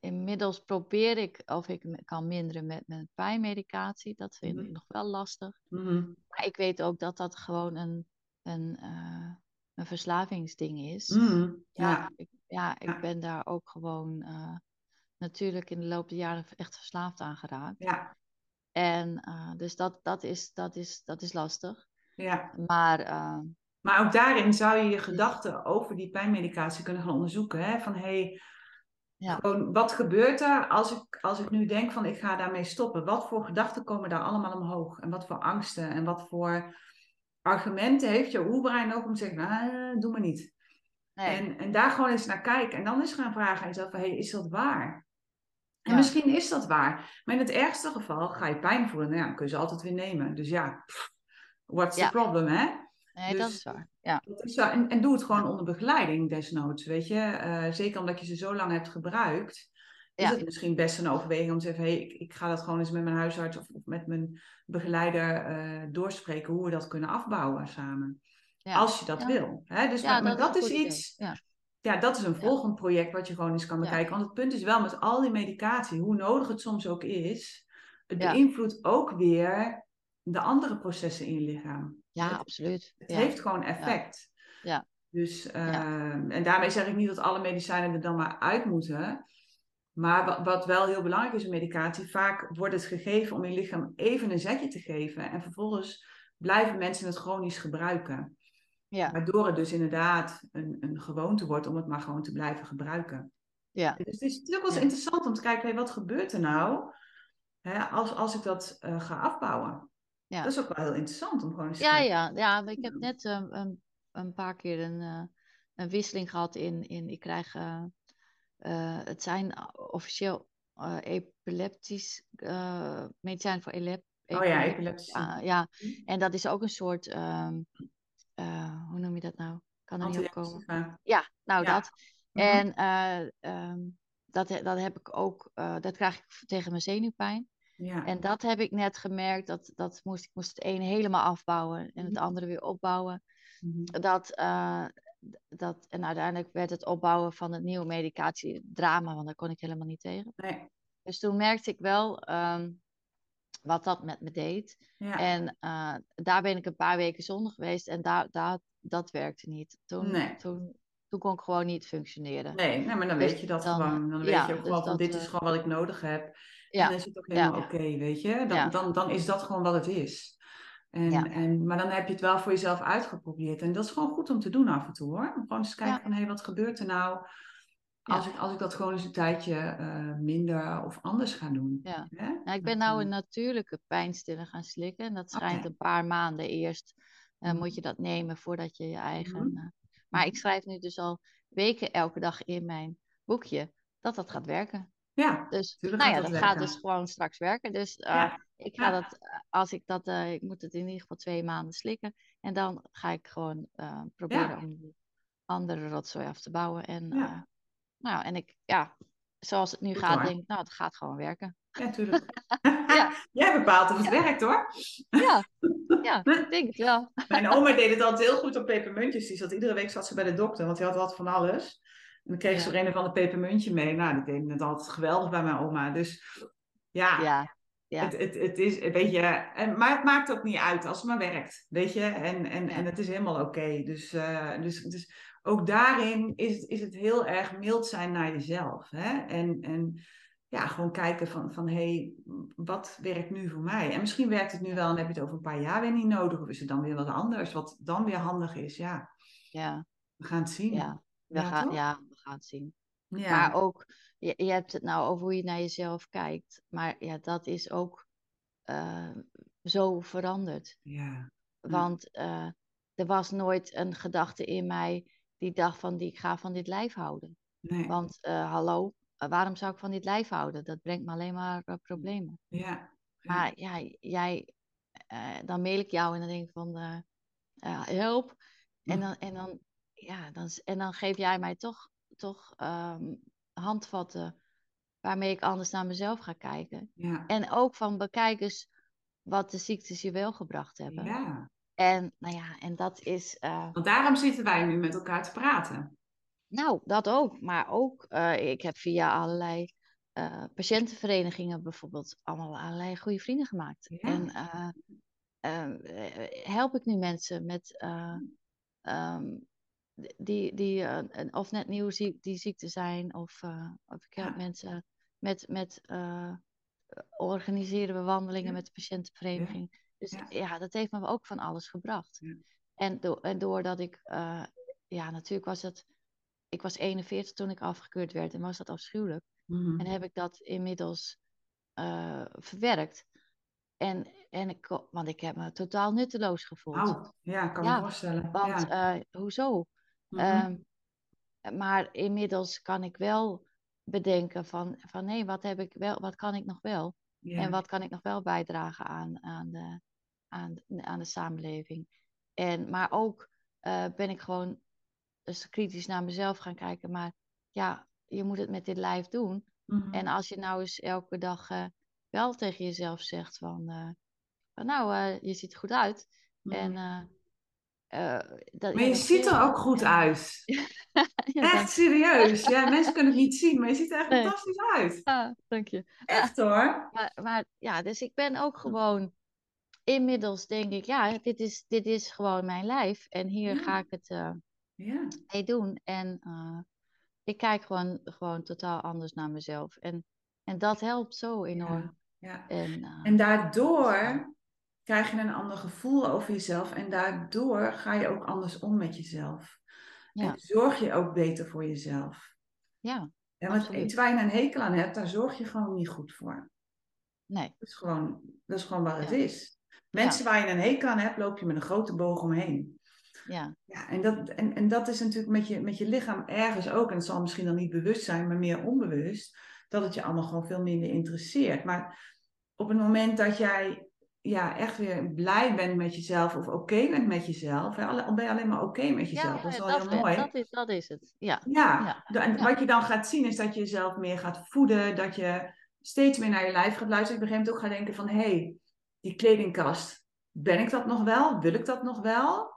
inmiddels probeer ik of ik kan minderen met mijn pijnmedicatie. Dat vind ik mm. nog wel lastig. Mm. Maar ik weet ook dat dat gewoon een, een, een verslavingsding is. Mm. Ja, ja. Ik, ja, ik ben daar ook gewoon natuurlijk in de loop der jaren echt verslaafd aan geraakt. Ja. En uh, dus dat, dat, is, dat, is, dat is lastig. Ja. Maar, uh, maar ook daarin zou je je gedachten over die pijnmedicatie kunnen gaan onderzoeken. Hè? Van hey, ja. gewoon, wat gebeurt er als ik, als ik nu denk van ik ga daarmee stoppen? Wat voor gedachten komen daar allemaal omhoog? En wat voor angsten en wat voor argumenten heeft je oerbrein ook om te zeggen, nou, doe maar niet. Nee. En, en daar gewoon eens naar kijken. En dan eens gaan vragen aan jezelf, hey, is dat waar? En misschien is dat waar. Maar in het ergste geval ga je pijn voelen. Nou ja, dan kun je ze altijd weer nemen. Dus ja, what's the problem, hè? Nee, dus, dat is waar. Ja. Dat is En, en doe het gewoon onder begeleiding desnoods, weet je. Uh, zeker omdat je ze zo lang hebt gebruikt. Is het misschien best een overweging om te zeggen... Hey, ik, ik ga dat gewoon eens met mijn huisarts of, of met mijn begeleider uh, doorspreken... hoe we dat kunnen afbouwen samen. Ja. Als je dat wil. Hè? Dus maar, maar dat, is iets... Ja dat is een volgend project wat je gewoon eens kan bekijken. Want het punt is wel met al die medicatie, hoe nodig het soms ook is, het beïnvloedt ook weer de andere processen in je lichaam. Ja, absoluut. Het heeft gewoon effect. Ja. Dus, ehm, en daarmee zeg ik niet dat alle medicijnen er dan maar uit moeten. Maar wat, wat wel heel belangrijk is in medicatie, vaak wordt het gegeven om je lichaam even een zetje te geven. En vervolgens blijven mensen het chronisch gebruiken. Ja. Waardoor het dus inderdaad een, een gewoonte wordt om het maar gewoon te blijven gebruiken. Ja. Dus het is natuurlijk wel eens interessant om te kijken, wat gebeurt er nou hè, als, als ik dat uh, ga afbouwen? Ja. Dat is ook wel heel interessant om gewoon eens te ja, Ja, ja, ik heb net uh, een, een paar keer een, uh, een wisseling gehad in, in ik krijg, het zijn officieel epileptisch, medicijn voor elep, Oh ja, epileptisch. ja, en dat is ook een soort um, uh, hoe noem je dat nou? Kan er niet op komen. Ja, nou dat. Mhm. En uh, um, dat, dat heb ik ook, dat krijg ik tegen mijn zenuwpijn. Ja. En dat heb ik net gemerkt, dat, dat moest, ik moest het een helemaal afbouwen en het mhm. andere weer opbouwen. Mm Dat, dat, en uiteindelijk werd het opbouwen van het nieuwe medicatie drama, want daar kon ik helemaal niet tegen. Nee. Dus toen merkte ik wel, um, wat dat met me deed. Ja. En uh, daar ben ik een paar weken zonder geweest en daar, daar, dat werkte niet. Toen, nee. toen, toen kon ik gewoon niet functioneren. Nee, nee maar dan dus weet je dat dan, gewoon. Dan weet je ook dus gewoon van dit is gewoon wat ik nodig heb. Ja. En dan is het ook helemaal oké, okay, weet je. Dan, dan, dan is dat gewoon wat het is. En, en, maar dan heb je het wel voor jezelf uitgeprobeerd. En dat is gewoon goed om te doen af en toe hoor. Gewoon eens kijken van hé, hey, wat gebeurt er nou? Als, ik, als ik dat gewoon eens een tijdje uh, minder of anders ga doen. Ja. Nou, ik ben nou een natuurlijke pijnstiller gaan slikken. En dat schijnt okay. een paar maanden eerst. Uh, moet je dat nemen voordat je je eigen. Mm -hmm. uh, maar ik schrijf nu dus al weken elke dag in mijn boekje dat dat gaat werken. Ja, dus nou ja, dat, gaat dus gewoon straks werken. Dus ja. ik ga ja. dat, als ik dat, ik moet het in ieder geval twee maanden slikken. En dan ga ik gewoon proberen om die andere rotzooi af te bouwen. En nou, en ik, ja, zoals het nu gaat, denk ik, nou, het gaat gewoon werken. Ja, tuurlijk. ja. Jij bepaalt of het ja. werkt, hoor. Ja, ja, ik denk het wel. Mijn oma deed het altijd heel goed op pepermuntjes. Die zat iedere week zat ze bij de dokter, want die had wat van alles. En dan kreeg ja. ze er een van de pepermuntje mee. Nou, die deed het altijd geweldig bij mijn oma. Dus ja, ja. Ja. Het, het, het is, weet je, en, maar het maakt ook niet uit als het maar werkt, weet je, en, en, ja. en het is helemaal oké. Okay. Dus, uh, dus, dus ook daarin is het, is het heel erg mild zijn naar jezelf. Hè? En, en ja, gewoon kijken van, van hé, hey, wat werkt nu voor mij? En misschien werkt het nu wel en heb je het over een paar jaar weer niet nodig. Of is het dan weer wat anders, wat dan weer handig is. Ja, ja. we gaan het zien. Ja, we, gaan, ja, we gaan het zien. Ja. Maar ook, je, je hebt het nou over hoe je naar jezelf kijkt. Maar ja, dat is ook uh, zo veranderd. Ja. Want uh, er was nooit een gedachte in mij die dacht van, die, ik ga van dit lijf houden. Nee. Want uh, hallo, waarom zou ik van dit lijf houden? Dat brengt me alleen maar problemen. Ja. Maar ja, jij, dan mail ik jou en dan denk ik van, help. En dan, en dan, ja, dan, en dan geef jij mij toch, toch um, handvatten waarmee ik anders naar mezelf ga kijken. Ja. En ook van bekijk eens wat de ziektes je wel gebracht hebben. Ja. En nou ja, en dat is. Uh... Want daarom zitten wij nu met elkaar te praten. Nou, dat ook. Maar ook, uh, ik heb via allerlei uh, patiëntenverenigingen bijvoorbeeld allemaal allerlei goede vrienden gemaakt. Ja. En help ik nu mensen met. Um, die, die of net nieuw ziek, die ziekte zijn, of, of ik help ja. mensen met, met organiseren we wandelingen ja. met de patiëntenvereniging. Ja. Dus ja. dat heeft me ook van alles gebracht. En, do en doordat ik, ja, natuurlijk was het, ik was 41 toen ik afgekeurd werd en was dat afschuwelijk. Mm -hmm. En heb ik dat inmiddels verwerkt. En, en ik, want ik heb me totaal nutteloos gevoeld. Oh, ja, kan me voorstellen. Want hoezo? Mhm. Um, maar inmiddels kan ik wel bedenken van, van nee, wat heb ik wel, wat kan ik nog wel? Yeah. En wat kan ik nog wel bijdragen aan, aan, de, aan, aan de samenleving? En, maar ook uh, ben ik gewoon dus kritisch naar mezelf gaan kijken. Maar ja, je moet het met dit lijf doen. Mm-hmm. En als je nou eens elke dag uh, wel tegen jezelf zegt van, uh, van nou, je ziet er goed uit. Mm-hmm. En uh, dat, maar je ziet er ook goed uit. ja, echt serieus. Ja, mensen kunnen het niet zien, maar je ziet er echt Nee. fantastisch uit. Ah, dank je. Echt hoor. Maar, maar ja, dus ik ben ook gewoon inmiddels denk ik, ja, dit is, dit is gewoon mijn lijf en hier Ja. ga ik het uh, Ja. mee doen. En uh, ik kijk gewoon, gewoon totaal anders naar mezelf. En, en dat helpt zo enorm. ja. En, uh, En daardoor krijg je een ander gevoel over jezelf. En daardoor ga je ook anders om met jezelf. En zorg je ook beter voor jezelf. ja, En Absoluut. iets waar je een hekel aan hebt, daar zorg je gewoon niet goed voor. nee, Dat is gewoon, dat is gewoon waar het is. Mensen waar je een hekel aan hebt, loop je met een grote boog omheen. ja, Ja, en dat, en, en dat is natuurlijk met je, met je lichaam ergens ook, en het zal misschien dan niet bewust zijn, maar meer onbewust, dat het je allemaal gewoon veel minder interesseert. Maar op het moment dat jij ja, echt weer blij bent met jezelf of oké bent met jezelf, hè, ben je alleen maar oké met jezelf, ja, dat is wel dat, heel mooi. dat, is, dat is het. Ja, Ja, en wat je dan gaat zien is dat je jezelf meer gaat voeden, dat je steeds meer naar je lijf gaat luisteren. Ik moment ook gaat denken van, hé, hey, die kledingkast, ben ik dat nog wel? Wil ik dat nog wel?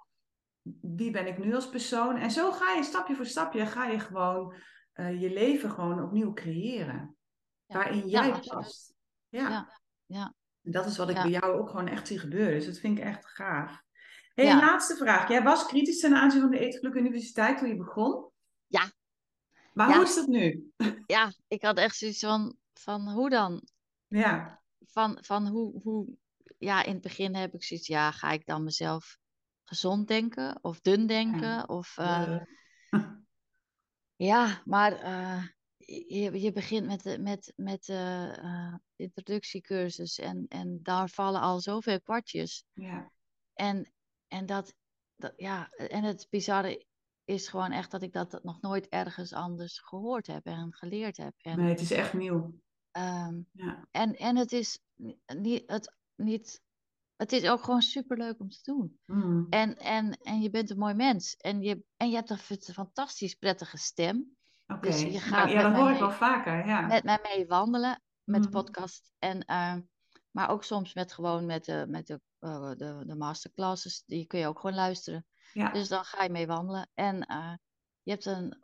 Wie ben ik nu als persoon? En zo ga je stapje voor stapje, ga je gewoon eh, je leven gewoon opnieuw creëren. Ja. Waarin Ja, jij absoluut. past. Ja. Ja, ja. Dat is wat ik Ja. bij jou ook gewoon echt zie gebeuren. Dus dat vind ik echt gaaf. Hey, Ja. een laatste vraag. Jij was kritisch ten aanzien van de Eetgeluk Universiteit toen je begon. Ja. Maar Ja. hoe is dat nu? ja, ik had echt zoiets van, van hoe dan? Ja. van, van hoe, hoe, ja, in het begin heb ik zoiets, ja, ga ik dan mezelf gezond denken of dun denken? Of, eh, Eh, ja, maar eh, je, je begint met de, met, met de eh, introductiecursus en, en daar vallen al zoveel kwartjes. ja. En, en, dat, dat, ja, en het bizarre is gewoon echt dat ik dat nog nooit ergens anders gehoord heb en geleerd heb. En, Nee, het is echt nieuw. ehm, Ja. En, en het is ni- niet, het, niet, het is ook gewoon superleuk om te doen. Mm. En, en, en je bent een mooi mens. En je, en je hebt een fantastisch prettige stem. Oké. Dus je Ja, gaat ja, met dat hoor ik wel vaker. Ja. Met mij mee wandelen met de Mhm. podcast. En, eh, maar ook soms met gewoon met de, met de, eh, de, de masterclasses. Die kun je ook gewoon luisteren. Ja. Dus dan ga je mee wandelen. En eh, je hebt een.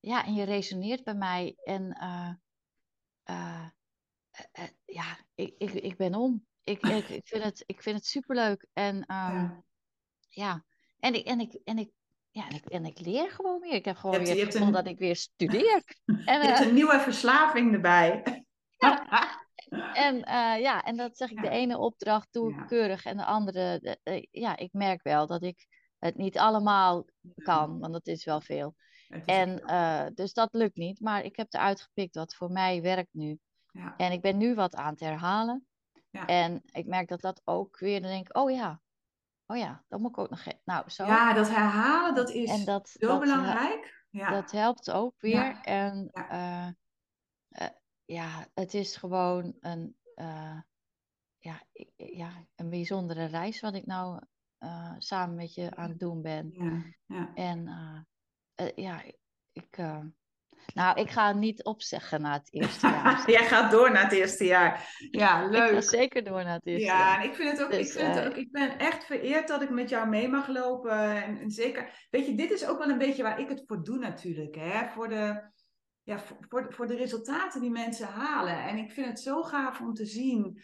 ja, en je resoneert bij mij. En ja, ik, ik, ik ben om. Ik, ik, ik, vind het, ik vind het superleuk. En ehm, Ja. ja, en ik, en ik, en ik, ja, en ik, en ik leer gewoon weer. Ik heb gewoon weer het gevoel dat ik weer studeer. en, je hebt een nieuwe verslaving erbij. en ja, en dat zeg ik, de ene opdracht doe ik keurig en de andere, ja, ik merk wel dat ik het niet allemaal kan, want dat is wel veel. En dus dat lukt niet, maar ik heb eruit gepikt wat voor mij werkt nu. Ja. En ik ben nu wat aan het herhalen. Ja. En ik merk dat dat ook weer, dan denk ik, oh ja, oh ja, dat moet ik ook nog. Nou, zo. Ja, dat herhalen, dat is en dat, zo belangrijk. Ja. Dat helpt ook weer. En uh, uh, ja, het is gewoon een, uh, ja, ja, een bijzondere reis wat ik nou samen met je aan het doen ben. Ja. En ja, ik, nou, ik ga niet opzeggen na het eerste jaar. Jij gaat door na het eerste jaar. Ja, leuk. Ik ga zeker door na het eerste ja, jaar. Ja, en ik vind het ook, ik, dus, vind het ook, ik ben echt vereerd dat ik met jou mee mag lopen. En, en, zeker, weet je, dit is ook wel een beetje waar ik het voor doe natuurlijk. Hè? Voor de, ja, voor, voor de resultaten die mensen halen. En ik vind het zo gaaf om te zien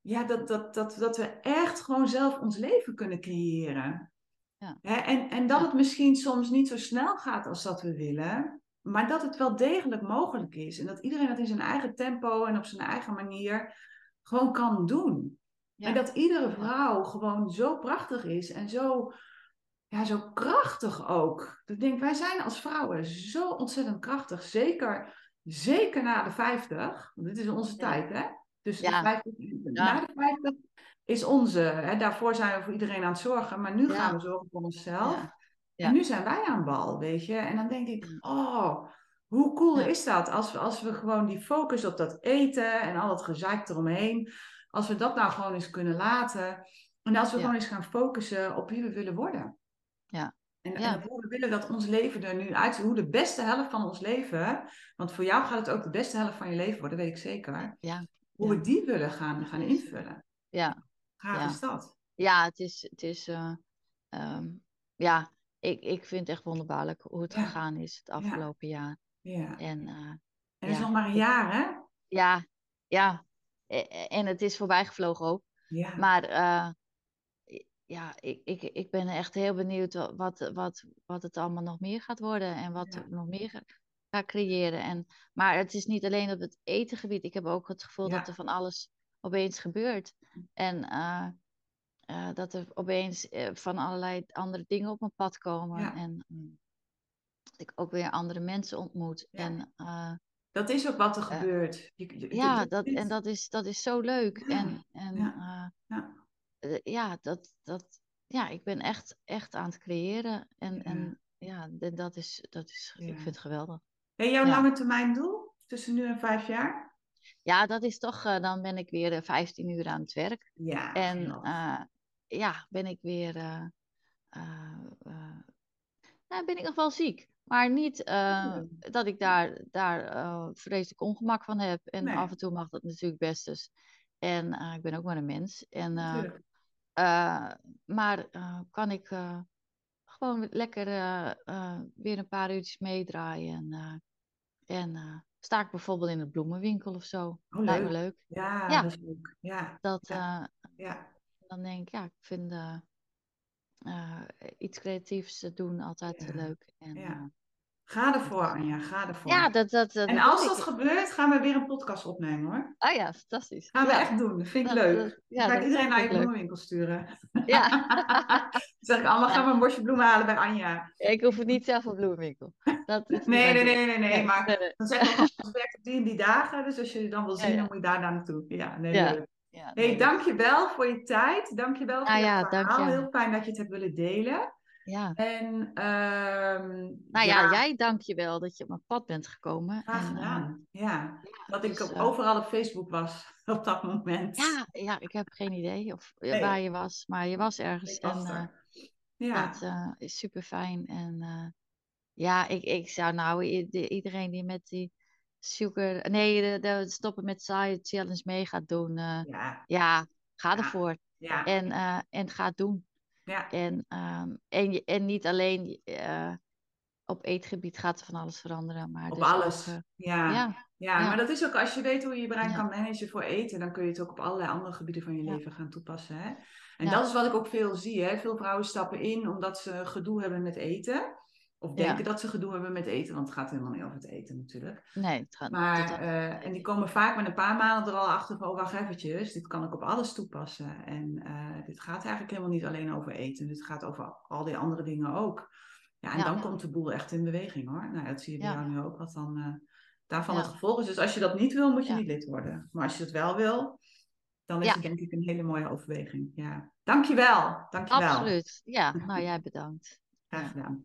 ja, dat, dat, dat, dat we echt gewoon zelf ons leven kunnen creëren. Ja. Hè? En, en dat het misschien soms niet zo snel gaat als dat we willen. Maar dat het wel degelijk mogelijk is. En dat iedereen dat in zijn eigen tempo en op zijn eigen manier gewoon kan doen. En dat iedere vrouw gewoon zo prachtig is en zo, ja, zo krachtig ook. Ik denk, wij zijn als vrouwen zo ontzettend krachtig. Zeker, zeker na de 50. Want dit is onze tijd, hè? Dus de 50, na de 50 is onze. Hè? Daarvoor zijn we voor iedereen aan het zorgen. Maar nu gaan we zorgen voor onszelf. En nu zijn wij aan bal, weet je. En dan denk ik, oh, hoe cool is dat als we, als we gewoon die focus op dat eten en al het gezeik eromheen, als we dat nou gewoon eens kunnen laten. En als we gewoon eens gaan focussen op wie we willen worden. Ja. En, en, hoe we willen dat ons leven er nu uitziet. Hoe de beste helft van ons leven, want voor jou gaat het ook de beste helft van je leven worden, weet ik zeker. Ja. Hoe we die willen gaan, gaan invullen. Ja. Gaaf is dat. Ja, het is, het is uh, um, ja, ik, ik vind het echt wonderbaarlijk hoe het gegaan is het afgelopen jaar. Ja. En, uh, en het is nog maar een jaar, hè? Ja, ja. En het is voorbij gevlogen ook. Ja. Maar uh, ja, ik, ik, ik ben echt heel benieuwd wat, wat, wat het allemaal nog meer gaat worden en wat er nog meer gaat creëren. En, maar het is niet alleen op het etengebied. Ik heb ook het gevoel dat er van alles opeens gebeurt. En uh, uh, dat er opeens uh, van allerlei andere dingen op mijn pad komen. Ja. En um, dat ik ook weer andere mensen ontmoet. Ja. En, uh, dat is ook wat er gebeurt. Je, je, ja, dat, en dat is, dat is zo leuk. En, en ja, ja. dat, dat, ja, ik ben echt, echt aan het creëren. En, en ja, dat is, dat is ik vind het geweldig. En jouw lange termijn doel tussen nu en vijf jaar? Ja, dat is toch, uh, dan ben ik weer 15 uur aan het werk. Ja. En uh, ja, ben ik weer, uh, nou, ben ik nog wel ziek. Maar niet oh. dat ik daar, daar vreselijk ongemak van heb. En nee. af en toe mag dat natuurlijk best dus. En ik ben ook maar een mens. En, maar kan ik gewoon lekker weer een paar uurtjes meedraaien. En, en sta ik bijvoorbeeld in een bloemenwinkel of zo. Oh, Lijkt me leuk. Ja, ja, dat is leuk. Ja. Dat, ja. Uh, ja. Dan denk ik, ja, ik vind uh, uh, iets creatiefs doen altijd ja. leuk. En, ja. Ga ervoor, Anja, ga ervoor. Ja, dat, dat, dat en als dat ik... gebeurt, gaan we weer een podcast opnemen hoor. Ah ja, fantastisch. Gaan we echt doen, dat vind ik dat, leuk. Dat, ja, ga ik iedereen naar je bloemenwinkel sturen. Ja. Dan zeg ik allemaal, gaan we een bosje bloemen halen bij Anja. Ik hoef het niet zelf een bloemenwinkel. Dat nee, nee, nee, nee, nee, maar dan zeg ik ook, werkt die en die dagen, dus als je dan wil zien, dan moet je daar naartoe. Ja, nee, leuk. Ja, nee, hey, dankjewel voor je tijd. Dankjewel voor ah, je ja, verhaal. Heel fijn dat je het hebt willen delen. Ja. En, um, nou ja, jij dank je wel dat je op mijn pad bent gekomen. Graag gedaan, uh, ja. Dat dus, ik uh, overal op Facebook was op dat moment. Ja, ja ik heb geen idee of nee. waar je was, maar je was ergens. Ik was en, er. Ja. Dat is super fijn. En ja, ik, ik zou nou iedereen die met die sugar, nee, de, de stoppen met saaie challenge mee gaat doen. ja. ja, ga ervoor. Ja. En, en ga het doen. Ja. En, um, en, en niet alleen uh, op eetgebied gaat er van alles veranderen. Maar op dus alles. Ook, uh, ja. Ja. ja. maar dat is ook als je weet hoe je je brein kan managen voor eten, dan kun je het ook op allerlei andere gebieden van je leven gaan toepassen. Hè? En dat is wat ik ook veel zie. Hè? Veel vrouwen stappen in omdat ze gedoe hebben met eten. Of denken dat ze gedoe hebben met eten, want het gaat helemaal niet over het eten natuurlijk. Nee, het gaat Maar, uh, en die komen vaak met een paar maanden er al achter van, oh wacht eventjes, dit kan ik op alles toepassen. En uh, dit gaat eigenlijk helemaal niet alleen over eten, dit gaat over al die andere dingen ook. Ja, en dan komt de boel echt in beweging hoor. Nou, dat zie je bij jou nu ook, wat dan uh, daarvan het gevolg is. Dus als je dat niet wil, moet je niet lid worden. Maar als je het wel wil, dan is het denk ik een hele mooie overweging. Ja. Dankjewel. Dankjewel. Absoluut. Ja, nou jij bedankt. Graag gedaan.